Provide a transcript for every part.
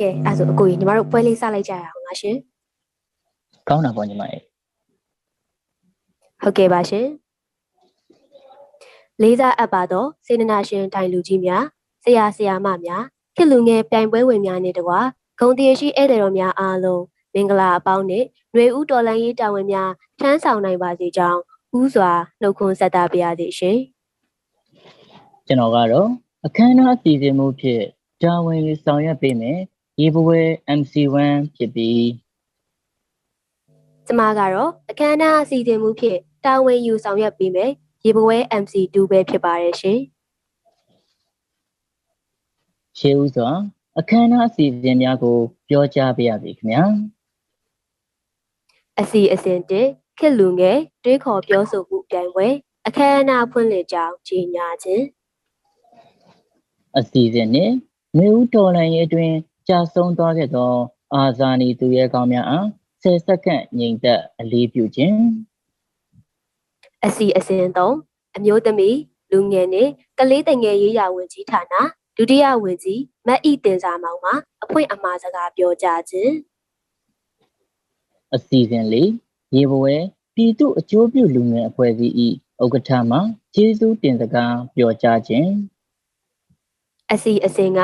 ကဲအဲ့ဒါဆိုအကိုကြီးညီမတို့ပွဲလေးစလိုက်ကြရအောင်ပါရှင်ကောင်းတာပေါ့ညီမရဲ့ဟုတ်ကဲ့ပါရှင်လေးစားအပ်ပါတော့စေနနာရှင်တိုင်လူကြီးများဆရာဆရာမများခေတ်လူငယ်ပြိုင်ပွဲဝင်များနဲ့တကွာဂုံတရရှိဧည့်သည်တော်များအားလုံးမင်္ဂလာအပေါင်းနဲ့ຫນွေဦးတော်လန်ရေးတာဝန်များထမ်းဆောင်နိုင်ပါစေကြောင်းဥစွာနှုတ်ခွန်းဆက်တာပါရစေရှင်ကျွန်တော်ကတော့အခမ်းအနားအစီအစဉ်မှုဖြင့်တာဝန်ယူဆောင်ရွက်ပေးမယ် ရေဘဝဲ MC1 ဖြစ်ပြီးကျမကတော့အခမ်းအနားအစီအစဉ်မှုဖြင့်တာဝန်ယူဆောင်ရွက်ပေးမယ်ရေဘဝဲ MC2 ပဲဖြစ်ပါတယ်ရှင်ရှေးဦးစွာအခမ်းအနားအစီအစဉ်များကို ပြောကြားပေးရစေခင်ဗျာအစီအစဉ်တစ်ခေတ်လူငယ်တွေးခေါ်ပြောဆိုမှုပြိုင်ပွဲအခမ်းအနားဖွင့်လှစ်ကြောင်းကြီးညာခြင်းအစီအစဉ်နှင့်မြေဦးတော်လန်ရေးအတွင်း ကြာဆုံးသွားခဲ့သော အာဇာနည်သူရဲကောင်းများအားဆယ်စက္ကန့်ငြိမ်သက်အလေးပြုခြင်းအစီအစဉ်သုံးအမျိုးသမီးလူငယ်နှင့်ကလေးတငယ်ရေးရာဝန်ကြီးဌာနဒုတိယဝန်ကြီးမတ်ဤတင်စာမောင်မှအဖွင့်အမှားစကားပြောကြားခြင်းအစီအစဉ်လေးရေဘဝဲပြည်သူအကျိုးပြုလူငယ်အဖွဲ့အစည်း၏ဥက္ကဋ္ဌမှကျေးဇူးတင်စကားပြောကြားခြင်းအစီအစဉ်က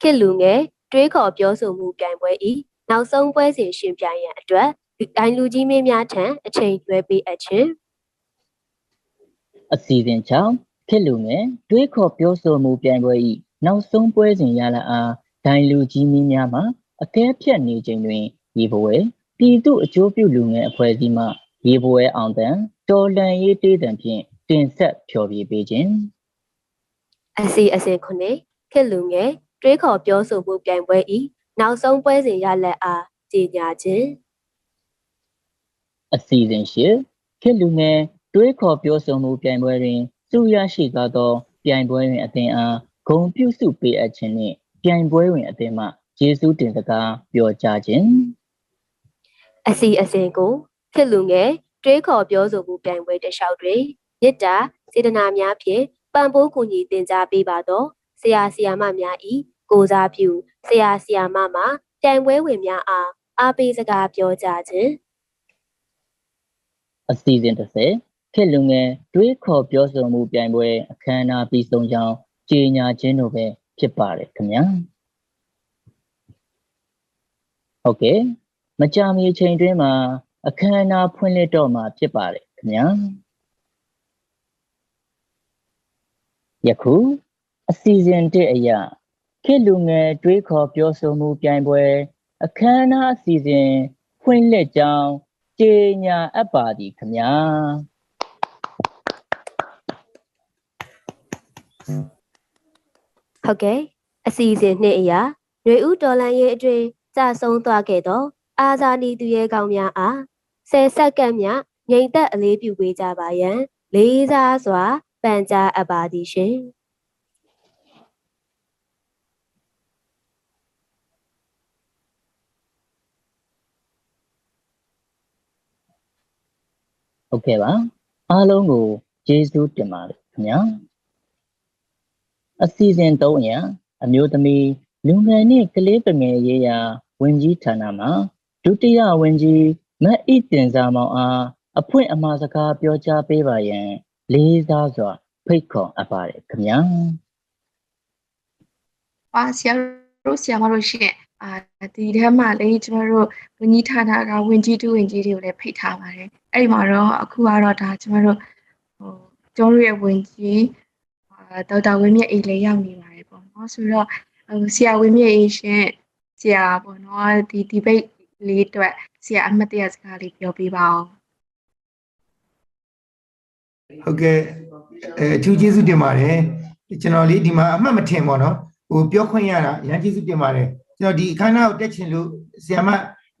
ခေတ်လူငယ် တွေးခေါ်ပြောဆိုမှုပြိုင်ပွဲဤနောက်ဆုံးပွဲစဉ်ရှင်ပြိုင်ရန်အတွက်ဒိုင်လူကြီးမင်းများထံအချိန်လွှဲပေးအပ်ခြင်းအစီအစဉ်ကြောင့်ဖြစ်လူငယ်တွေးခေါ်ပြောဆိုမှုပြိုင်ပွဲ၏နောက်ဆုံးပွဲစဉ်ရလအားဒိုင်လူကြီးမင်းများမှအကဲဖြတ်နေချိန်တွင်ရေဘဝဲပြည်သူအကျိုးပြုလူငယ်အဖွဲ့အစည်းမှရေဘဝဲအောင်တန်တော်လန်ရေးတေးတံဖြင့်တင်ဆက်ဖျော်ဖြေပေးခြင်းအစီအစဉ်ခုနှစ်ခေတ်လူငယ် တွေးခေါ်ပြောဆိုမှုပြိုင်ပွဲဤနောက်ဆုံးပွဲစဉ်ရလက်အားကြီးညာခြင်းအစီအစဉ်ရှိဖြစ်လူငယ်တွေးခေါ်ပြောဆိုမှုပြိုင်ပွဲတွင်စုရရှိသွားသောပြိုင်ပွဲတွင်အသင်အားဂုဏ်ပြုစုပေးအပ်ခြင်းနှင့်ပြိုင်ပွဲတွင်အသင်မှကျေးဇူးတင်စကားပြောကြားခြင်းအစီအစဉ်ကိုခေတ်လူငယ်တွေးခေါ်ပြောဆိုမှုပြိုင်ပွဲတစ်လျှောက်တွင်မေတ္တာစေတနာများဖြင့်ပံ့ပိုးကူညီတင် जा ပေးပါတော့ဆရာဆရာမများဤ ကိုစားပြုဆရာဆရာမမှပြိုင်ပွဲဝင်များအားအားပေးစကားပြောကြားခြင်းအစီအစဉ်30ခေတ်လူငယ်တွေးခေါ်ပြောဆိုမှုပြိုင်ပွဲအခမ်းအနားပြီးဆုံးကြောင်းကြေညာခြင်းတို့ပဲဖြစ်ပါတယ်ခင်ဗျာဟုတ်ကဲ့မကြာမီအချိန်တွင်းမှာအခမ်းအနားဖွင့်လှစ်တော့မှာဖြစ်ပါတယ်ခင်ဗျာယခုအစီအစဉ်တဲ့အရာ ခေတ်လူငယ်တွေးခေါ်ပြောဆိုမှုပြိုင်ပွဲ အခမ်းအနားအစီအစဉ်ဖွင့်လှစ်ကြောင်းကြေညာအပ်ပါသည်ခင်ဗျာဟုတ်ကဲ့အစီအစဉ်နှစ်အရာရွေဦးတော်လန်ရေးအတွင်းကြာဆုံးသွားခဲ့သောအာဇာနည်သူရဲကောင်းများအားဆယ်ဆက်ကပ်မြငိမ့်သက်အလေးပြုပေးကြပါရန် လေးစားစွာပန်ကြားအပ်ပါသည်ရှင် ဟုတ်ကဲ့ပါအားလုံးကိုကျေးဇူးတင်ပါတယ်ခင်ဗျာအစီအစဉ်3အရာအမျိုးသမီးလူငယ်နှင့်ကလေးပငယ်ရေးရာဝန်ကြီးဌာနမှဒုတိယဝန်ကြီးမတ်ဤတင်စာမောင်အားအဖွင့်အမှာစကားပြောကြားပေးပါရန် လေးစားစွာ ဖိတ်ခေါ်အပ်ပါတယ်ခင်ဗျာပါဆရာတို့ဆရာမတို့ရှင့် အာဒီထဲမှာလေကျမတို့ဝန်ကြီးဌာနကဝင်ကြီးတူဝင်ကြီးတွေကိုလည်းဖိတ်ထားပါတယ်အဲ့ဒီမှာတော့အခုကတော့ဒါကျမတို့ဟိုကျောင်းတို့ရဲ့ဝင်ကြီးအာဒေါက်တာဝင်းမြတ်အေးလည်းရောက်နေပါတယ်ပေါ့နော်ဆိုတော့ဟိုဆရာဝင်းမြတ်အေးရှင့်ဆရာပေါ့နော်ဒီဒီဘိတ်လေးအတွက်ဆရာအမှတ်တရစကားလေးပြောပြပါအောင်ဟုတ်ကဲ့အဲအထူးကျေးဇူးတင်ပါတယ်ကျွန်တော်လေးဒီမှာအမှတ်မထင်ပါတော့ဟိုပြောခွင့်ရတာအရင်ကျေးဇူးတင်ပါတယ် ကျွန်တော်ဒီအခမ်းအနားကိုတက်ချင်လို့ဆီယမ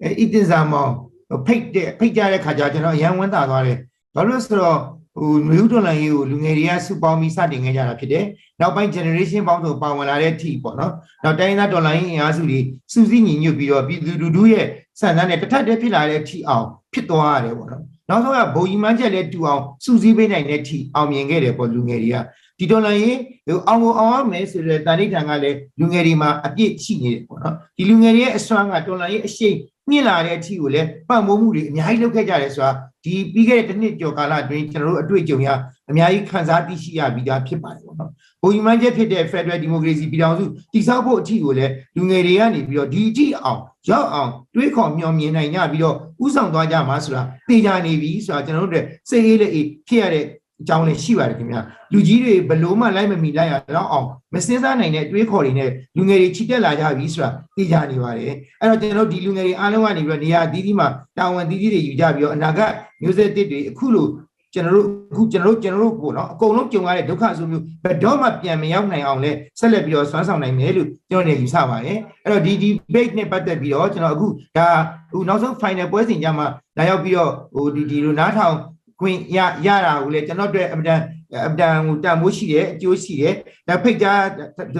အဲဣတိဇာမောင်ဟိုဖိတ်တဲ့ဖိတ်ကြတဲ့ခါကျကျွန်တော်အရန်ဝန်းတာသွားတယ်ဘာလို့လဲဆိုတော့ဟိုနွေဦးတော်လန်ရေးကိုလူငယ်တွေကစုပေါင်းပြီးစတင်ခဲ့ကြတာဖြစ်တယ်နောက်ပိုင်း generation ပေါင်းစုံပါဝင်လာတဲ့အထိပေါ့နော်နောက်တိုင်းသားတော်လန်ရေးအင်အားစုတွေစုစည်းညီညွတ်ပြီးတော့ပြည်သူလူထုရဲ့စံတန်းနဲ့တစ်ထပ်တည်းဖြစ်လာတဲ့အထိအောင်ဖြစ်သွားရတယ်ပေါ့နော်နောက်ဆုံးကဘုံကြီးမှန်းချက်လဲတူအောင်စုစည်းပေးနိုင်တဲ့ထိအောင်မြင်ခဲ့တယ်ပေါ့လူငယ်တွေက ဒီတော်လှန်ရေးဟိုအောင်ကိုအောင်ရမယ်ဆိုတဲ့တာရိဋ္ဌာန်ကလည်းလူငယ်တွေမှာအပြည့်ရှိနေတယ်ပေါ့နော်ဒီလူငယ်တွေရဲ့အစွမ်းကတော်လှန်ရေးအရှိန်မြင့်လာတဲ့အထီကိုလည်းပတ်မိုးမှုတွေအများကြီးလုပ်ခဲ့ကြတယ်ဆိုတာဒီပြီးခဲ့တဲ့တစ်နှစ်ကျော်ကာလအတွင်းကျွန်တော်တို့အတွေ့အကြုံရအများကြီးခံစားသိရှိရပြီးသားဖြစ်ပါတယ်ပေါ့နော်ဘုံယူမှန်းချက်ဖြစ်တဲ့ Federal Democracy ပြည်ထောင်စုတည်ဆောက်ဖို့အထီကိုလည်းလူငယ်တွေကနေပြီးတော့ဒီအထီအောင်ရောက်အောင်တွေးခေါ်မျှော်မြင်နိုင်ကြပြီးတော့ဥဆောင်သွားကြမှာဆိုတာသိကြနေပြီဆိုတာကျွန်တော်တို့တွေစိတ်အေးလေးအေးဖြစ်ရတဲ့ အကြောင်းလေးရှိပါတယ်ခင်ဗျာလူကြီးတွေဘလို့မှလိုက်မမီလိုက်ရတော့အောင်မစင်းစားနိုင်တဲ့အတွေးခေါ်တွေနဲ့လူငယ်တွေချီတက်လာကြပြီဆိုတာသိကြနေပါတယ်အဲ့တော့ကျွန်တော်တို့ဒီလူငယ်တွေအားလုံးကနေပြီးတော့နေရာအသီးသီးမှာတာဝန်သီးသီးတွေယူကြပြီးတော့အနာဂတ်မျိုးဆက်တစ်တွေအခုလိုကျွန်တော်တို့အခုကျွန်တော်တို့ကျွန်တော်တို့ပေါ့နော်အကုန်လုံးကြုံရတဲ့ဒုက္ခဆိုမျိုးဘယ်တော့မှပြန်မရောက်နိုင်အောင်လဲဆက်လက်ပြီးတော့ဆွမ်းဆောင်နိုင်မယ်လို့ကျွန်တော်နေယူဆပါတယ်အဲ့တော့ဒီဒီ debate နဲ့ပတ်သက်ပြီးတော့ကျွန်တော်အခုဒါဟိုနောက်ဆုံး final ပွဲစဉ်ကြမှာလာရောက်ပြီးတော့ဟိုဒီဒီလိုနားထောင် ခွင့်ရရတာကိုလေကျွန်တော်တို့အမတန်အမတန်ဟိုတန်မိုးရှိတယ်အကျိုးရှိတယ်ဒါဖိတ်ကြား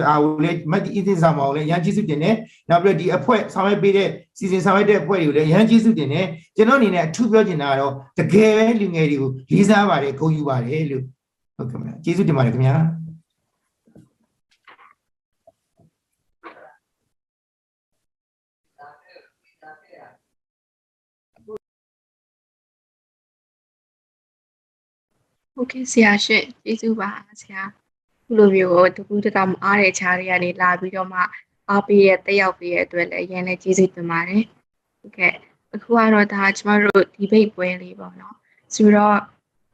အာကိုလေမတ်တီအင်းစင်ဆောင်ပါကိုလေရန်ကျေးဇူးတင်တယ်နောက်ပြီးတော့ဒီအဖွဲ့ဆောင်ရွက်ပေးတဲ့စီစဉ်ဆောင်ရွက်တဲ့အဖွဲ့တွေကိုလည်းရန်ကျေးဇူးတင်တယ်ကျွန်တော်အနေနဲ့အထူးပြောချင်တာကတော့တကယ်ပဲလူငယ်တွေကိုလေးစားပါတယ်ဂုဏ်ယူပါတယ်လို့ဟုတ်ကဲ့ဗျာကျေးဇူးတင်ပါတယ်ခင်ဗျာ โอเคဆရာရှင့်ကျေးဇူးပါဆရာခုလိုမျိုးတကူတကမအားတဲ့ခြားတွေကနေလာပြီးတော့မှအားပေးရတက်ရောက်ပေးရအတွက်လည်းအရင်လည်းကျေးဇူးတင်ပါတယ်ဟုတ်ကဲ့အခုကတော့ဒါကျမတို့ဒီဘိတ်ပွဲလေးပေါ့နော်ဆိုတော့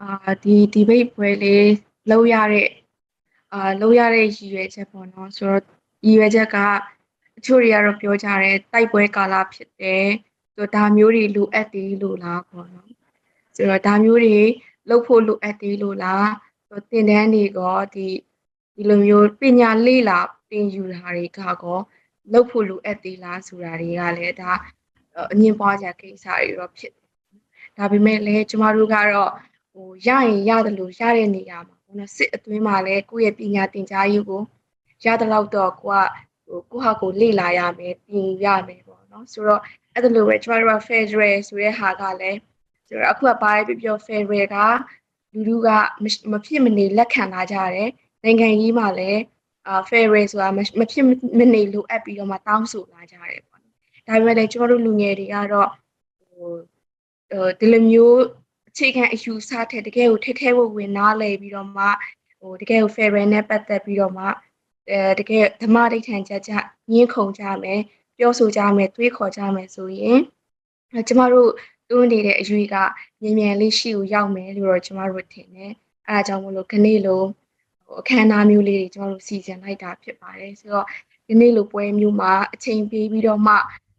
အာဒီဒီဘိတ်ပွဲလေးလောက်ရတဲ့အာလောက်ရတဲ့ရည်ရွယ်ချက်ပေါ့နော်ဆိုတော့ရည်ရွယ်ချက်ကအချို့တွေကတော့ပြောကြတယ်တိုက်ပွဲကာလဖြစ်တယ်ဆိုတော့ဒါမျိုးတွေလိုအပ်တယ်လို့လားပေါ့နော်ဆိုတော့ဒါမျိုးတွေ လုပ်ဖို့လိုအပ်သေးလို့လားသင်တန်းတွေကောဒီဒီလိုမျိုးပညာလေ့လာသင်ယူတာတွေကကောလုပ်ဖို့လိုအပ်သေးလားဆိုတာတွေကလည်းဒါအငင်းပွားကြကိစ္စတွေတော့ဖြစ်ဒါပေမဲ့လည်းကျမတို့ကတော့ဟိုရရင်ရတယ်လို့ရတဲ့နေရာမှာဘုနော်စစ်အတွင်းမှာလည်းကိုယ့်ရဲ့ပညာသင်ကြားရေးကိုရတဲ့လောက်တော့ကိုကဟိုကိုဟာကိုလေ့လာရမယ်သင်ယူရမယ်ပေါ့နော်ဆိုတော့အဲ့ဒါလိုပဲကျမတို့က Federal ဆိုတဲ့ဟာကလည်း ဆိုတော့အခုကဘာပဲပြောပြော Federal ကလူလူကမဖြစ်မနေလက်ခံလာကြတယ်နိုင်ငံကြီးမှာလည်းအာ Federal ဆိုတာမဖြစ်မနေလိုအပ်ပြီးတော့မှတောင်းဆိုလာကြတယ်ပေါ့နော်ဒါပေမဲ့လည်းကျမတို့လူငယ်တွေကတော့ဟိုဟိုဒီလိုမျိုးအခြေခံအယူဆထက်တကယ်ကိုထဲထဲဝဝင်နားလည်ပြီးတော့မှဟိုတကယ်ကို Federal နဲ့ပတ်သက်ပြီးတော့မှအဲတကယ်ဓမ္မဒိဋ္ဌံကြကြညှင်းခုန်ကြမယ်ပြောဆိုကြမယ်တွေးခေါ်ကြမယ်ဆိုရင်ကျမတို့ တွန်းနေတဲ့အရွေကမြန်မြန်လေးရှိကိုရောက်မယ်လို့တော့ကျမတို့ထင်တယ်။အဲဒါကြောင့်မလို့ခနေ့လိုဟိုအခမ်းအနားမျိုးလေးတွေကျမတို့စီစဉ်လိုက်တာဖြစ်ပါတယ်။ဆိုတော့ဒီနေ့လိုပွဲမျိုးမှာအချိန်ပေးပြီးတော့မှ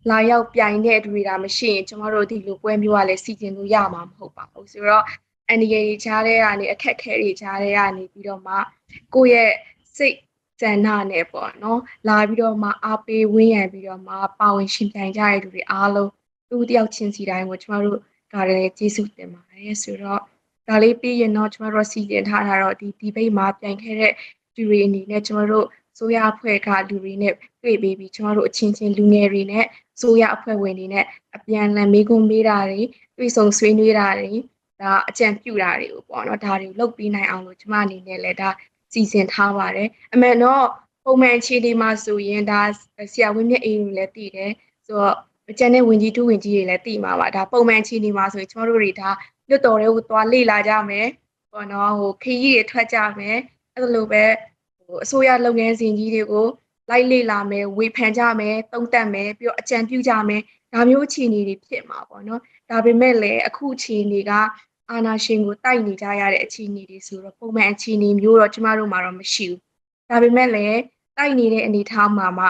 လာရောက်ပြိုင်တဲ့တွေဒါမရှိရင်ကျမတို့ဒီလိုပွဲမျိုးကလည်းစီစဉ်လို့ရမှာမဟုတ်ပါဘူး။ဆိုတော့အန်ဒီဂေတွေကြားထဲကနေအခက်ခဲတွေကြားထဲကနေပြီးတော့မှကိုယ့်ရဲ့စိတ်စန္ဒနဲ့ပေါ့နော်လာပြီးတော့မှအားပေးဝန်းရံပြီးတော့မှပါဝင်ရှင်ပြိုင်ကြတဲ့လူတွေအားလုံး သူတယောက်ချင်းစီတိုင်းကိုကျမတို့ကလည်းကျေးဇူးတင်ပါတယ်ဆိုတော့ဒါလေးပြီးရင်တော့ကျမတို့စီစဉ်ထားတာတော့ဒီဒီဘိတ်မှာပြန်ခဲ့တဲ့လူတွေအနေနဲ့ကျမတို့ဆိုရအဖွဲ့ကလူတွေနဲ့တွေ့ပြီးပြီးကျမတို့အချင်းချင်းလူငယ်တွေနဲ့ဆိုရအဖွဲ့ဝင်တွေနဲ့အပြန်အလှန်မေးခွန်းမေးတာတွေတွေ့ဆုံဆွေးနွေးတာတွေဒါအကြံပြုတာတွေကိုပေါ့နော်ဒါတွေကိုလုပ်ပြီးနိုင်အောင်လို့ကျမအနေနဲ့လည်းဒါစီစဉ်ထားပါတယ်အမှန်တော့ပုံမှန်အခြေအနေမှာဆိုရင်ဒါဆရာဝင်းမြတ်အေးကိုလည်းတည်တယ်ဆိုတော့ အကျန်တဲ့ဝင်ကြီးတူးဝင်ကြီးတွေလည်းတည်မှာပါဒါပုံမှန်အခြေအနေမှာဆိုရင်ကျမတို့တွေဒါလွတ်တော်တွေကိုသွားလေ့လာကြမယ်ပေါ့နော်ဟိုခရီးတွေထွက်ကြမယ်အဲ့လိုပဲဟိုအစိုးရလုပ်ငန်းစဉ်ကြီးတွေကိုလိုက်လေ့လာမယ်ဝေဖန်ကြမယ်တုံးတက်မယ်ပြီးတော့အကြံပြုကြမယ်ဒါမျိုးအခြေအနေတွေဖြစ်မှာပေါ့နော်ဒါပေမဲ့လည်းအခုအခြေအနေကအာနာရှင်ကိုတိုက်နေကြရတဲ့အခြေအနေတွေဆိုတော့ပုံမှန်အခြေအနေမျိုးတော့ကျမတို့မှာတော့မရှိဘူးဒါပေမဲ့လည်းတိုက်နေတဲ့အနေအထားမှာမှ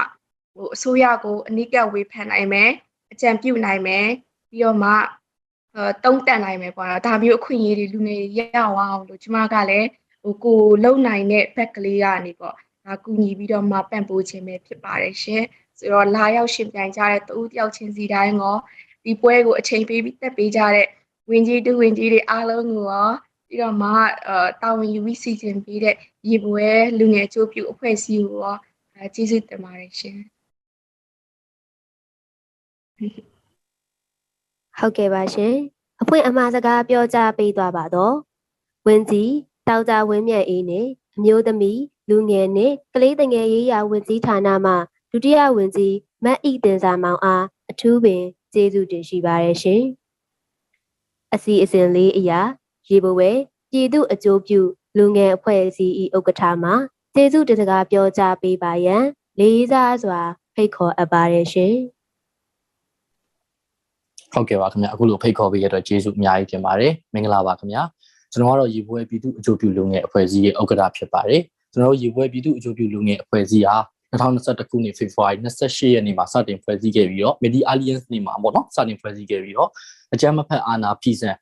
ဟိုအစိုးရကိုအနိကဝေဖန်နိုင်မယ် အကြံပြုနိုင်မယ်ပြီးတော့မှအဲတုံးတက်နိုင်မယ်ပေါ့နော်ဒါမျိုးအခွင့်အရေးတွေလူငယ်ရရအောင်လို့ကျမကလည်းဟိုကိုလုံနိုင်တဲ့ဘက်ကလေးကနေပေါ့ဒါကူညီပြီးတော့မှပံ့ပိုးခြင်းပဲဖြစ်ပါတယ်ရှင်ဆိုတော့လာရောက်ရှင်ပြိုင်ကြတဲ့တူတယောက်ချင်းစီတိုင်းရောဒီပွဲကိုအချိန်ပေးပြီးတက်ပေးကြတဲ့ဝင်ကြီးတူဝင်ကြီးတွေအားလုံးကိုရောပြီးတော့မှအဲတာဝန်ယူပြီးစီစဉ်ပေးတဲ့ရေပွဲလူငယ်ချိုးပြူအဖွဲ့အစည်းကိုရောအဲကျေးဇူးတင်ပါတယ်ရှင် ဟုတ်ကဲ့ပါရှင်အဖွင့်အမှားစကားပြောကြားပေးသွားပါတော့ဝင်းကြီးတောက်ကြဝင်းမြတ်အေးနဲ့အမျိုးသမီးလူငယ်နှင့်ကလေးငယ်ရေးရာဝန်ကြီးဌာနမှဒုတိယဝန်ကြီးမတ်ဤတင်စာမောင်အားအထူးပင်ကျေးဇူးတင်ရှိပါတယ်ရှင်။အစီအစဉ်လေးအရာရေဘဝဲပြည်သူအကျိုးပြုလူငယ်အဖွဲ့အစည်း၏ဥက္ကဋ္ဌမှကျေးဇူးတင်စကားပြောကြားပေးပါရန်လေးစားစွာဖိတ်ခေါ်အပ်ပါတယ်ရှင်။ ဟုတ်ကဲ့ပါခင်ဗျအခုလိုဖိတ်ခေါ်ပေးရတဲ့ကျေးဇူးအများကြီးတင်ပါတယ်မင်္ဂလာပါခင်ဗျကျွန်တော်ကတော့ရေပွဲပြည်သူအကျိုးပြုလူငယ်အဖွဲ့အစည်းရဲ့ဥက္ကဋ္ဌဖြစ်ပါတယ်ကျွန်တော်တို့ရေပွဲပြည်သူအကျိုးပြုလူငယ်အဖွဲ့အစည်းဟာ2021ခုနှစ်ဖေဖော်ဝါရီ28ရက်နေ့မှာစတင်ဖွဲ့စည်းခဲ့ပြီးတော့ Medi Alliance နေ့မှာပေါ့နော်စတင်ဖွဲ့စည်းခဲ့ပြီးတော့အကြမ်းမဖက်အာဏာဖီဆန်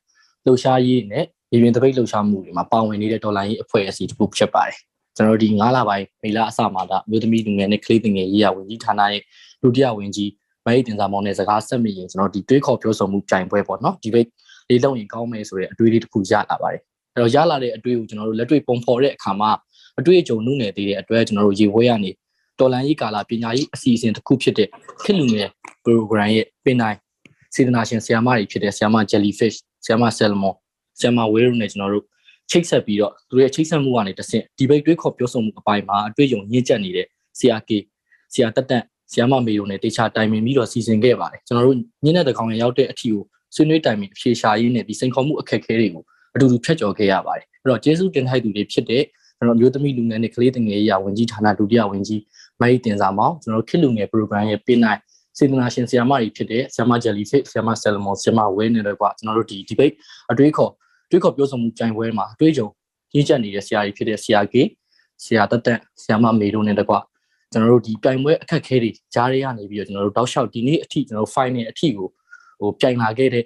လှုပ်ရှားရေးနဲ့ရေရင်တပိတ်လှုပ်ရှားမှုတွေမှာပါဝင်နေတဲ့ဒေါ်လာရေးအဖွဲ့အစည်းတစ်ခုဖြစ်ပါတယ်ကျွန်တော်တို့ဒီ9လပိုင်းမေလအစမှာဒါမြို့သမီးလူငယ်နဲ့ကလေးငယ်ရေးရာဝန်ကြီးဌာနရဲ့ဒုတိယဝန်ကြီး မဟိတင်စာမောင်နဲ့စကားဆက်မိရင်ကျွန်တော်ဒီတွေးခေါ်ပြောဆိုမှုကြိုင်ပွဲပေါ့နော်ဒီဘိတ်လေးလုံးရင်ကောင်းမယ်ဆိုတဲ့အတွေးလေးတစ်ခုရလာပါတယ်အဲ့တော့ရလာတဲ့အတွေးကိုကျွန်တော်တို့လက်တွေ့ပုံဖော်တဲ့အခါမှာအတွေ့အကြုံနှုတ်နယ်သေးတဲ့အတွက်ကျွန်တော်တို့ရေဝဲရနေတော်လန်ရေးကာလာပညာရေးအစီအစဉ်တစ်ခုဖြစ်တဲ့ခေတ်လူငယ် program ရဲ့ပင်တိုင်းစေတနာရှင်ဆရာမတွေဖြစ်တဲ့ဆရာမ jellyfish ဆရာမ salmon ဆရာမ whale နဲ့ကျွန်တော်တို့ချိတ်ဆက်ပြီးတော့သူတို့ရဲ့ချိတ်ဆက်မှုကနေတစ်ဆင့်ဒီဘိတ်တွေးခေါ်ပြောဆိုမှုအပိုင်းမှာအတွေ့အကြုံညှင့်ကျက်နေတဲ့ဆရာကေဆရာတက်တက် ဆီယမမေတို့နဲ့တေချာတိုင်ပင်ပြီးတော့စီစဉ်ခဲ့ပါတယ်ကျွန်တော်တို့ညနေတကောင်ရရောက်တဲ့အထီကိုဆွေးနွေးတိုင်ပင်အဖြေရှာရေးနဲ့ဒီစိန်ခေါ်မှုအခက်အခဲတွေကိုအတူတူဖြတ်ကျော်ခဲ့ရပါတယ်အဲ့တော့ကျေးဇူးတင်ထိုက်သူတွေဖြစ်တဲ့ကျွန်တော်မျိုးသမီးလူငယ်နဲ့ကလေးငယ်ရေးရာဝန်ကြီးဌာနဒုတိယဝန်ကြီးမိုက်တင်စာမောင်ကျွန်တော်ခေတ်လူငယ် program ရဲ့ပေးနိုင်စေတနာရှင်ဆီယမတွေဖြစ်တဲ့ဆီယမ jellyfish ဆီယမ salmon ဆီယမ whale နဲ့တော့ကကျွန်တော်တို့ဒီ debate အတွေးခေါ်တွေးခေါ်ပြောဆိုမှုကြိုင်ပွဲမှာအတွေးကြုံရင်းချက်နေတဲ့ဆရာကြီးဖြစ်တဲ့ဆရာကေဆရာတက်တက်ဆရာမမေတို့နဲ့တကွ ကျွန်တော်တို့ဒီပြိုင်ပွဲအခက်ခဲတွေကြားရရနေပြီးတော့ကျွန်တော်တို့တောက်လျှောက်ဒီနေ့အထိကျွန်တော်တို့ final အထိကိုဟိုပြိုင်လာခဲ့တဲ့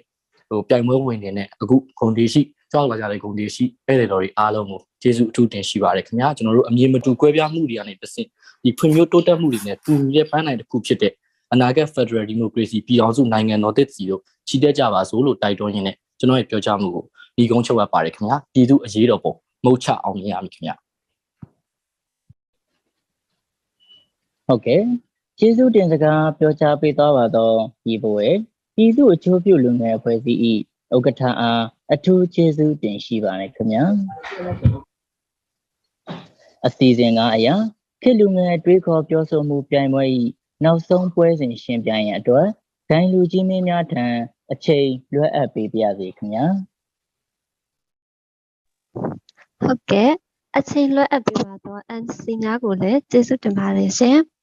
ဟိုပြိုင်ပွဲဝင်နေနဲ့အခုဂုံတီရှိကြောက်လာကြတဲ့ဂုံတီရှိအဲ့ဒီတော်တွေအားလုံးကိုကျေးဇူးအထူးတင်ရှိပါတယ်ခင်ဗျာကျွန်တော်တို့အမြင်မတူကွဲပြားမှုတွေကနေတစ်ဆင့်ဒီဖွံ့ဖြိုးတိုးတက်မှုတွေနဲ့တူညီတဲ့ပန်းနိုင်တစ်ခုဖြစ်တဲ့အနာဂတ် Federal Democracy ပြည်အောင်စုနိုင်ငံတော်တည်စီတို့ချီတက်ကြပါစို့လို့တိုက်တွန်းရင်းနဲ့ကျွန်တော်ရဲ့ပြောကြားမှုကိုဒီကုန်းချုပ်ရပါတယ်ခင်ဗျာပြည်သူအရေးတော်ပုံမုတ်ချအောင်မြင်ရမည်ခင်ဗျာ ဟုတ်ကဲ့ကျေးဇူးတင်စကားပြောကြားပေးသွားပါတော့ဒီဘဝပြည်သူအကျိုးပြုလူငယ်အဖွဲ့အစည်း၏ဥက္ကဋ္ဌအားအထူးကျေးဇူးတင်ရှိပါတယ်ခင်ဗျာအစီအစဉ်ကအရာခေတ်လူငယ်တွေးခေါ်ပြောဆိုမှုပြိုင်ပွဲ၏နောက်ဆုံးပွဲစဉ်ရှင်ပြိုင်ရန်အတွက်ဂိုင်းလူကြီးမင်းများထံအချိန်လွှဲအပ်ပေးပါရစေခင်ဗျာဟုတ်ကဲ့အချိန်လွှဲအပ်ပေးပါတော့ NC များကိုလည်းကျေးဇူးတင်ပါတယ်ရှင်။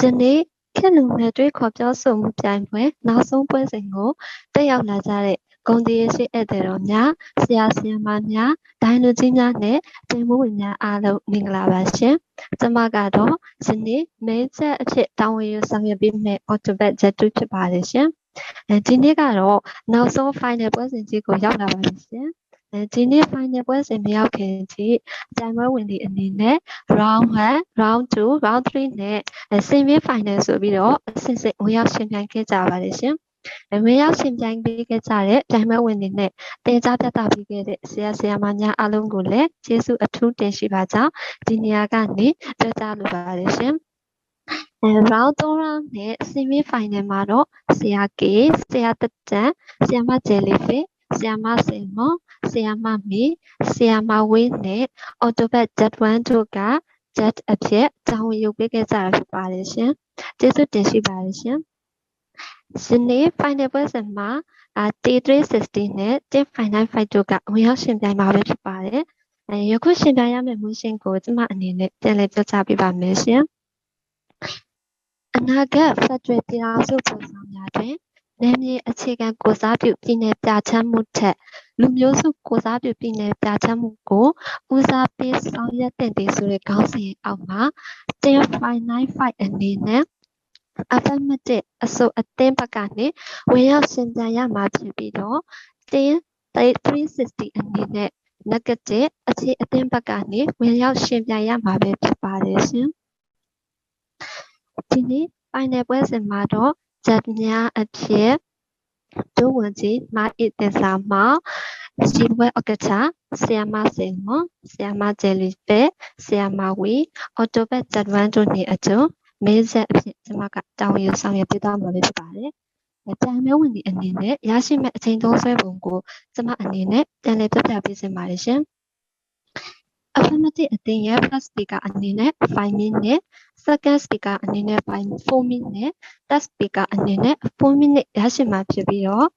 ယနေ့ခေတ်လူငယ်တွေခေါ်ပြောဆိုမှုပြိုင်ပွဲနောက်ဆုံးပွဲစဉ်ကိုတက်ရောက်လာကြတဲ့ဂုံတီရရှိဧည့်သည်တော်များဆရာဆရာမများဒိုင်လူကြီးများနဲ့တင်မှုဝင်များအားလုံးမင်္ဂလာပါရှင်။ကျွန်မကတော့ယနေ့မဲချက်အဖြစ်တာဝန်ယူဆောင်ရွက်ပေးမယ့် Autobet Jet2 ဖြစ်ပါတယ်ရှင်။အဲဒီနေ့ကတော့နောက်ဆုံး final ပွဲစဉ်ကြီးကိုရောက်လာပါတယ်ရှင်။အဲ ဒီနေ့ final ပွဲစဉ်မရောက်ခင်ကြီးအကြိုင်ပွဲဝင်တွေအနေနဲ့ round 1 round 2 round 3နဲ့ semi final ဆိုပြီးတော့အစစ်စစ်ဝင်ရောက်ရှင်ပြိုင်ခဲ့ကြပါတယ်ရှင်။ဝင်ရောက်ရှင်ပြိုင်ပေးခဲ့ကြတဲ့ပြိုင်ပွဲဝင်တွေနဲ့တင်ကြားပြသပေးခဲ့တဲ့ဆရာဆရာမများအားလုံးကိုလည်းကျေးဇူးအထူးတင်ရှိပါကြောင်းဒီနေရာကနေပြောကြားလိုပါတယ်ရှင်။အဲ round 3 round နဲ့ semi final မှာတော့ဆရာကေဆရာတတန်ဆရာမဂျယ်လီဖေ ဆရာမစင်မောဆရာမမီဆရာမဝင်းနဲ့ Autobet Jet 1တို့က Jet အဖြစ်တာဝန်ယူပေးခဲ့ကြတာဖြစ်ပါတယ်ရှင်။ကျေးဇူးတင်ရှိပါတယ်ရှင်။ဒီနေ့ final ပွဲစဉ်မှာအာ T360 နဲ့ T595 တို့ကဝင်ရောက်ရှင်ပြိုင်မှာပဲဖြစ်ပါတယ်။အဲယခုရှင်ပြိုင်ရမယ့်မူရှင်ကိုကျမအနေနဲ့ပြန်လည်ပြောကြားပေးပါမယ်ရှင်။အနာဂတ် Federal ပြည်ထောင်စုပုံစံများတွင် နယ်မြေအခြေခံကိုစားပြုပြည်နယ်ပြဋ္ဌာန်းမှုထက်လူမျိုးစုကိုစားပြုပြည်နယ်ပြဋ္ဌာန်းမှုကိုဦးစားပေးဆောင်ရွက်တဲ့တည်ဆိုတဲ့ခေါင်းစဉ်အောက်မှာ1.95အနေနဲ့ affirmative အဆိုအသင်းဘက်ကနေဝင်ရောက်ရှင်ပြိုင်ရမှာဖြစ်ပြီးတော့360အနေနဲ့ negative အခြေအသင်းဘက်ကနေဝင်ရောက်ရှင်ပြိုင်ရမှာပဲဖြစ်ပါတယ်ရှင်ဒီနေ့ final ပွဲစဉ်မှာတော့ ဂျက်များအဖြစ်ဒုဝန်ကြီးမာအစ်တင်စာမောင်စီဘွဲဥက္ကဋ္ဌဆီယမစင်မဆီယမဂျယ်လီပဲဆီယမဝီအော်တိုဘက်ဂျက်ဝမ်တို့နေအကျုံမဲဆက်အဖြစ်ကျွန်မကတောင်းယူဆောင်ရွက်ပေးသွားမှာဖြစ်ပါတယ်။အကြံမဲဝင်ဒီအနေနဲ့ရရှိမဲ့အချိန်သုံးဆွဲပုံကိုကျွန်မအနေနဲ့ပြန်လည်ပြပြပေးစင်ပါတယ်ရှင်။ affirmative အတင်းရဲ့ first speaker အနေနဲ့5 minute second speaker အနေနဲ့4 minute third speaker အနေနဲ့4 minute ရရှိမှာဖြစ်ပြီးတော့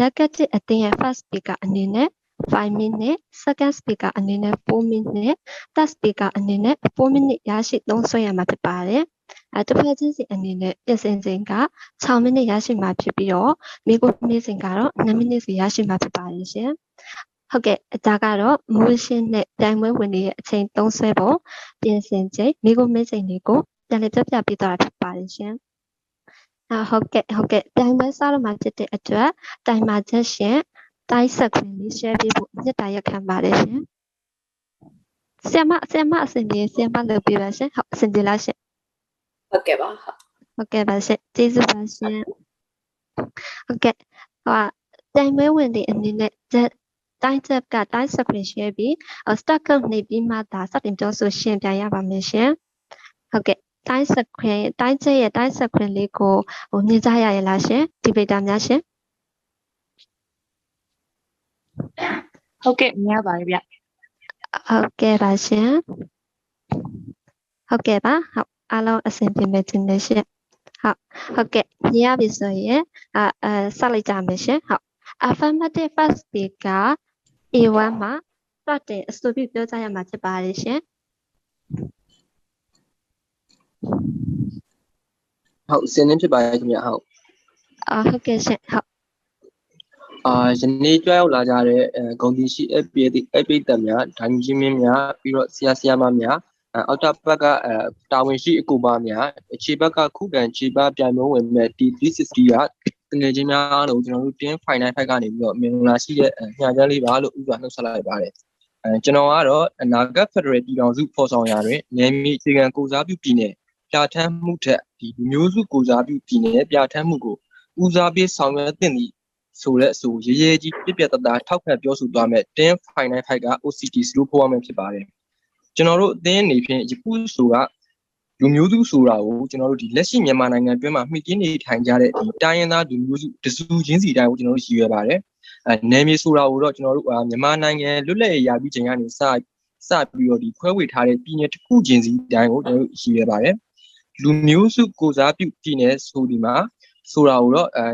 negative အတင်းရဲ့ first speaker အနေနဲ့5 minute second speaker အနေနဲ့4 minute third speaker အနေနဲ့4 minute ရရှိသုံးဆွဲရမှာဖြစ်ပါတယ်အဲတစ်ဖက်ချင်းစီအနေနဲ့ပြင်ဆင်ချိန်က6မိနစ်ရရှိမှာဖြစ်ပြီးတော့မိကိုမိစဉ်ကတော့2မိနစ်စီရရှိမှာဖြစ်ပါတယ်ရှင် ဟုတ်ကဲ့အကြကတော့မူရှင်းနဲ့တိုင်ပွဲဝင်နေတဲ့အချိန်သုံးဆွဲပုံပြင်ဆင်ချိန်မိကိုမိစဉ်တွေကိုပြန်လည်ပြပြပေးသွားတာဖြစ်ပါတယ်ရှင်အဟုတ်ကဲ့ဟုတ်ကဲ့တိုင်ပွဲစတော့မှာဖြစ်တဲ့အတွက်တိုင်မှာချက်ရှင်တိုင်းဆက်ခွင့်လေး share ပေးဖို့မြတ်တာရက်ခံပါတယ်ရှင်ဆရာမဆရာမအစဉ်ပြေဆရာမလုပ်ပေးပါရှင်ဟုတ်အစဉ်ပြေလားရှင်ဟုတ်ကဲ့ပါဟုတ်ဟုတ်ကဲ့ပါရှင်ကျေးဇူးပါရှင်ဟုတ်ကဲ့ဟိုတိုင်မဲဝင်တဲ့အနေနဲ့ တိုင်းချက်ကတိုင်းဆက်ခွင့် share ပြီး start ကုတ်နေပြီးမှဒါစတင်ပြောဆိုရှင်းပြရပါမယ်ရှင်ဟုတ်ကဲ့တိုင်းဆက်ခွင့်တိုင်းချက်ရဲ့တိုင်းဆက်ခွင့်လေးကိုဟိုမြင်ကြရရလားရှင်ဒီပေတာများရှင်ဟုတ်ကဲ့မြင်ရပါတယ်ဗျဟုတ်ကဲ့ပါရှင်ဟုတ်ကဲ့ပါဟုတ်အားလုံးအဆင်ပြေမယ်တင်တယ်ရှင်ဟုတ်ဟုတ်ကဲ့မြင်ရပြီဆိုရင်အအဲဆက်လိုက်ကြမယ်ရှင်ဟုတ် affirmative first speaker A1 မှာစတင်အဆိုပြုပြောကြရမှာဖြစ်ပါတယ်ရှင်ဟုတ်စင်းနေဖြစ်ပါရဲ့ခင်ဗျဟုတ်အာဟုတ်ကဲ့ရှင်ဟုတ်အာယနေ့ကြွရောက်လာကြတဲ့အဲဂုံတီရှိအပိအအပိတများဒိုင်းကြီးမင်းများပြီးတော့ဆရာဆရာမများအဲအောက်တာဘက်ကအဲတာဝန်ရှိအကူပါများအခြေဘက်ကခုခံခြေပါပြိုင်မဝင်မဲ့ T360 က တငယ်ချင်းများအားလုံးကျွန်တော်တို့တင်း final fight ကနေပြီးတော့မင်္ဂလာရှိတဲ့ညချမ်းလေးပါလို့ဥစွာနှုတ်ဆက်လိုက်ပါတယ်အဲကျွန်တော်ကတော့အနာဂတ် Federal ပြည်တော်စုဖော်ဆောင်ရာတွင်နယ်မြေအခြေခံကိုစားပြုပြည်နယ်ပြဋ္ဌာန်းမှုထက်ဒီလူမျိုးစုကိုစားပြုပြည်နယ်ပြဋ္ဌာန်းမှုကိုဦးစားပေးဆောင်ရွက်သင့်သည့်ဆိုတဲ့အဆိုရေးရေးကြီးပြပြတသားထောက်ခံပြောဆိုသွားမဲ့တင်း final fight က OCT 0ဖို့ရမယ်ဖြစ်ပါတယ်ကျွန်တော်တို့အသင်းအနေဖြင့်ယခုဆိုက လူမျိုးစုဆိုတာကိုကျွန်တော်တို့ဒီလက်ရှိမြန်မာနိုင်ငံအတွင်းမှာမှီတင်းနေထိုင်ကြတဲ့ဒီတိုင်းရင်းသားလူမျိုးစုတစုချင်းစီတိုင်းကိုကျွန်တော်တို့ရည်ရွယ်ပါတယ်အဲနယ်မြေဆိုတာကိုတော့ကျွန်တော်တို့မြန်မာနိုင်ငံလွတ်လပ်ရေးရပြီးချိန်ကနေစစပြီးတော့ဒီခွဲဝေထားတဲ့ပြည်နယ်တစ်ခုချင်းစီတိုင်းကိုကျွန်တော်တို့ရည်ရွယ်ပါတယ်လူမျိုးစုကိုစားပြုပြည်နယ်ဆိုဒီမှာဆိုတာကိုတော့အဲ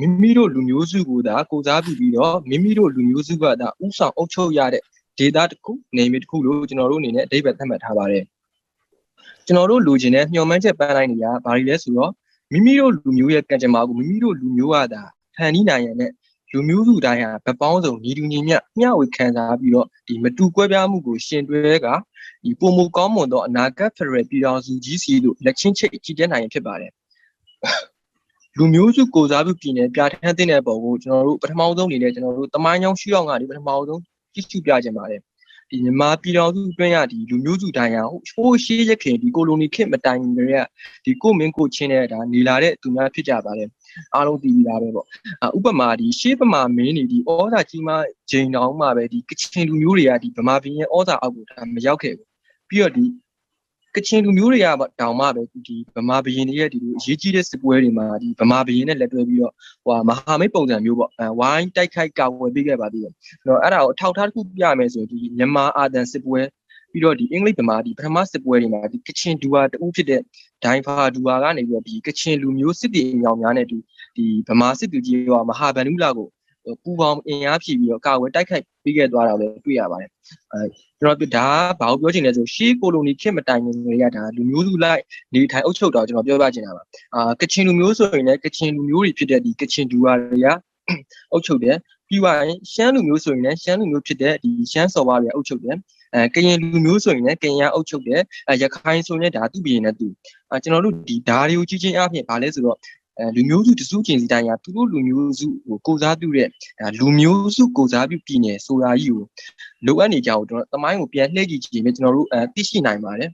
မိမိတို့လူမျိုးစုကိုသာကိုစားပြုပြီးတော့မိမိတို့လူမျိုးစုကသာဥဆောင်အုပ်ချုပ်ရတဲ့ဒေတာတစ်ခုနေမြေတစ်ခုလို့ကျွန်တော်တို့အနေနဲ့အဓိပ္ပာယ်သတ်မှတ်ထားပါတယ် ကျွန်တော်တို့လူချင်းတဲ့မျှော်မှန်းချက်ပန်းတိုင်းတွေကဘာတွေလဲဆိုတော့မိမိတို့လူမျိုးရဲ့ကံကြမ္မာကိုမိမိတို့လူမျိုးကသာဖန်တီးနိုင်ရတဲ့လူမျိုးစုတိုင်းဟာဗပောင်းစုံညီတူညီမျှမျှဝေခံစားပြီးတော့ဒီမတူကွဲပြားမှုကိုရှင်တွဲကဒီပုံမကောင်းမွန်သောအနာဂတ်ဖရယ်ပြည်တော်စုကြီးစီတို့လက်ချင်းချိတ်ကြည်တဲ့နိုင်ဖြစ်ပါတယ်လူမျိုးစုကိုစားပြုပြည်နယ်ပြဋ္ဌာန်းတဲ့ပုံကိုကျွန်တော်တို့ပထမဆုံးအနေနဲ့ကျွန်တော်တို့တမိုင်းချောင်းရှုအောင်ကနေပထမဆုံးကြည့်ရှုပြခြင်းပါတယ် ဒီမြန်မာပြည်တော်စုအတွင်းရဒီလူမျိုးစုတိုင်းဟာဟိုးရှိရခင်ဒီကိုလိုနီခေတ်မတိုင်ခင်တည်းကဒီကိုမင်းကိုချင်းတဲ့ဒါနေလာတဲ့သူများဖြစ်ကြပါတယ်အားလုံးသိပြီးသားပဲပေါ့ဥပမာဒီရှေးပမာမင်းနေဒီဩဇာကြီးမဂျိန်တောင်မှပဲဒီကချင်လူမျိုးတွေကဒီဗမာပြည်ရဲ့ဩဇာအောက်ကိုဒါမရောက်ခဲ့ဘူးပြီးတော့ဒီ ကချင်လူမျိုးတွေကတောင်မှပဲဒီဗမာဘရင်တွေရဲ့ဒီလိုအရေးကြီးတဲ့စစ်ပွဲတွေမှာဒီဗမာဘရင်နဲ့လက်တွဲပြီးတော့ဟိုမဟာမိတ်ပုံစံမျိုးပေါ့ဝိုင်းတိုက်ခိုက်ကာဝယ်ပေးခဲ့ပါသေးတယ်အဲ့တော့အဲ့ဒါကိုအထောက်ထားတစ်ခုပြရမယ်ဆိုရင်ဒီမြန်မာအာသန်စစ်ပွဲပြီးတော့ဒီအင်္ဂလိပ်ဗမာဒီပထမစစ်ပွဲတွေမှာဒီကချင်ဒူဝါတူဖြစ်တဲ့ဒိုင်ဖာဒူဝါကနေပြီးတော့ဒီကချင်လူမျိုးစစ်တီအမြောင်များနဲ့ဒီဒီဗမာစစ်သူကြီးကမဟာဗန္ဓုလာကို ပူပေါင်းအင်အားဖြည့်ပြီးတော့ကာဝယ်တိုက်ခိုက်ပေးခဲ့သွားတာလည်းတွေ့ရပါတယ်အဲကျွန်တော်ဒါဘာကိုပြောချင်လဲဆိုရှေးကိုလိုနီခေတ်မတိုင်ခင်တွေကဒါလူမျိုးစုလိုက်နေထိုင်အုပ်ချုပ်တော့ကျွန်တော်ပြောပြချင်တာပါအာကချင်လူမျိုးဆိုရင်လည်းကချင်လူမျိုးတွေဖြစ်တဲ့ဒီကချင်ဒူဝါတွေကအုပ်ချုပ်တယ်ပြီးသွားရင်ရှမ်းလူမျိုးဆိုရင်လည်းရှမ်းလူမျိုးဖြစ်တဲ့ဒီရှမ်းစော်ဘွားတွေအုပ်ချုပ်တယ်အဲကရင်လူမျိုးဆိုရင်လည်းကရင်အုပ်ချုပ်တယ်အဲရခိုင်ဆိုရင်လည်းဒါသူ့ပြည်နဲ့သူအဲကျွန်တော်တို့ဒီဓာရီကိုကြီးချင်းအပြင်ဗာလဲဆိုတော့အဲ လူမျိုးစုတစုချင်းစီတိုင်းကသူတို့လူမျိုးစုကိုကိုစားပြုတဲ့လူမျိုးစုကိုစားပြုပြည်နယ်ဆိုတာကြီးကိုလိုအပ်နေကြအောင်ကျွန်တော်တမိုင်းကိုပြန်လှည့်ကြည့်ကြည့်ရင်ကျွန်တော်တို့အဲသိရှိနိုင်ပါတယ်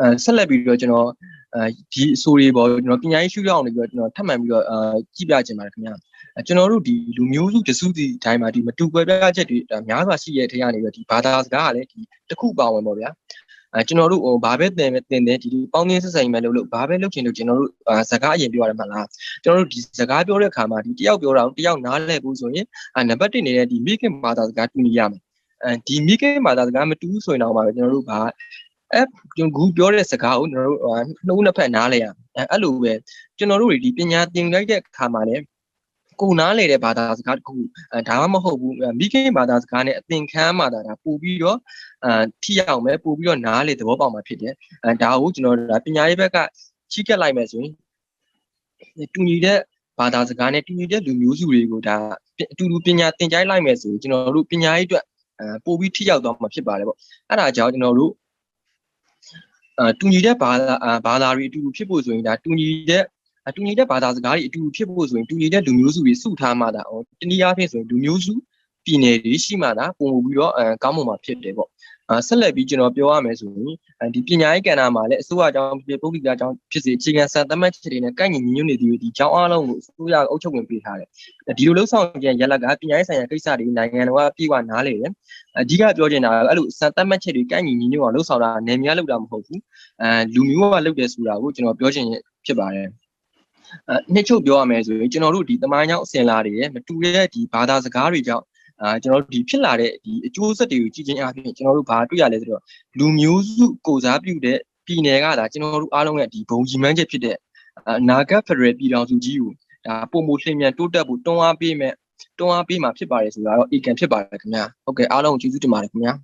အဲဆက်လက်ပြီးတော့ကျွန်တော်အဲဒီအဆိုတွေပေါ့ကျွန်တော်ပညာရေးရှုထောင့်နေပြီးတော့ကျွန်တော်ထပ်မံပြီးတော့အဲကြည့်ပြချင်ပါတယ်ခင်ဗျာကျွန်တော်တို့ဒီလူမျိုးစုတစုစီတိုင်းမှာဒီမတူကွဲပြားချက်တွေများစွာရှိရဲ့ထဲကနေပြီးတော့ဒီဘာသာစကားကလည်းဒီတစ်ခုပါဝင်ပေါ့ဗျာ အဲကျွန်တော်တို့ဟိုဘာပဲတင်တင်တယ်ဒီပေါင်းသင်းဆက်ဆံရေးမဲ့လို့လို့ဘာပဲလုပ်ချင်လို့ကျွန်တော်တို့စကားအရင်ပြောရတယ်မလားကျွန်တော်တို့ဒီစကားပြောတဲ့အခါမှာဒီတယောက်ပြောတာတယောက်နားလည်ဖို့ဆိုရင်အဲနံပါတ်1နေတဲ့ဒီမိခင်ဘာသာစကားတူညီရမယ်အဲဒီမိကိဘာသာစကားမတူဘူးဆိုရင်တော့မှာပဲကျွန်တော်တို့ဘာအဲကျွန်တော်ဂူပြောတဲ့စကားကိုကျွန်တော်တို့နှုတ်နှစ်ဖက်နားလဲရအဲအဲ့လိုပဲကျွန်တော်တို့တွေဒီပညာသင်လိုက်တဲ့အခါမှာလည်း ကိုနားလေတဲ့ဘာသာစကားတစ်ခုအဲဒါမှမဟုတ်ဘူးမိခင်ဘာသာစကားနဲ့အသင်ခန်းမှာဒါဒါပို့ပြီးတော့အဲထိရောက်မယ်ပို့ပြီးတော့နားလေသဘောပေါက်မှာဖြစ်တယ်အဲဒါကိုကျွန်တော်တို့ဒါပညာရေးဘက်ကချိကက်လိုက်မယ်ဆိုရင်တူညီတဲ့ဘာသာစကားနဲ့တူညီတဲ့လူမျိုးစုတွေကိုဒါအတူတူပညာသင်ကြားလိုက်မယ်ဆိုရင်ကျွန်တော်တို့ပညာရေးအတွက်အဲပို့ပြီးထိရောက်သွားမှာဖြစ်ပါတယ်ပေါ့အဲ့ဒါကြောင့်ကျွန်တော်တို့အဲတူညီတဲ့ဘာသာဘာသာတွေအတူတူဖြစ်ဖို့ဆိုရင်ဒါတူညီတဲ့အ တူညီတဲ့ဘာသာစကားတွေအတူတူဖြစ်ဖို့ဆိုရင်တူညီတဲ့လူမျိုးစုတွေစုထားမှဒါတနည်းအားဖြင့်ဆိုရင်လူမျိုးစုပြည်နယ်တွေရှိမှဒါပုံပြီးတော့အဲကောင်းမွန်မှာဖြစ်တယ်ပေါ့အဲဆက်လက်ပြီးကျွန်တော်ပြောရမယ်ဆိုရင်ဒီပညာရေးကဏ္ဍမှာလည်းအစိုးရအကြောင်းဖြစ်ပုဂ္ဂလိကအကြောင်းဖြစ်စေအခြေခံစံသတ်မှတ်ချက်တွေနဲ့ကိုက်ညီညီညွတ်နေသည်ဒီအကြောင်းအားလုံးကိုအစိုးရအုပ်ချုပ်ဝင်ပေးထားတယ်ဒီလိုလှုပ်ဆောင်ခြင်းရလက်ကပညာရေးဆိုင်ရာကိစ္စတွေနိုင်ငံတော်ကပြေဝနားလေတယ်အဓိကပြောချင်တာကအဲ့လိုစံသတ်မှတ်ချက်တွေကိုက်ညီညီညွတ်အောင်လှုပ်ဆောင်တာနေများလုပ်တာမဟုတ်ဘူးအဲလူမျိုးကလုပ်တယ်ဆိုတာကိုကျွန်တော်ပြောချင်ဖြစ်ပါတယ်အဲ နှစ်ချုပ်ပြောရမယ်ဆိုရင်ကျွန်တော်တို့ဒီတမိုင်းကြောင့်အစင်လာတွေမတူတဲ့ဒီဘာသာစကားတွေကြောင့်အာကျွန်တော်တို့ဒီဖြစ်လာတဲ့ဒီအကျိုးဆက်တွေကိုကြည့်ချင်းအပြင်ကျွန်တော်တို့ဘာတွေ့ရလဲဆိုတော့လူမျိုးစုကိုစားပြုတဲ့ပြည်နယ်ကဒါကျွန်တော်တို့အားလုံးရဲ့ဒီဘုံကြီးမှန်းချက်ဖြစ်တဲ့အနာဂတ်ဖရယ်ပြည်တော်စုကြီးကိုဒါပုံမလျင်မြန်တိုးတက်ဖို့တွန်းအားပေးမဲ့တွန်းအားပေးမှာဖြစ်ပါတယ်ဆိုတာတော့အေကန်ဖြစ်ပါတယ်ခင်ဗျာဟုတ်ကဲ့အားလုံးကျေးဇူးတင်ပါတယ်ခင်ဗျာ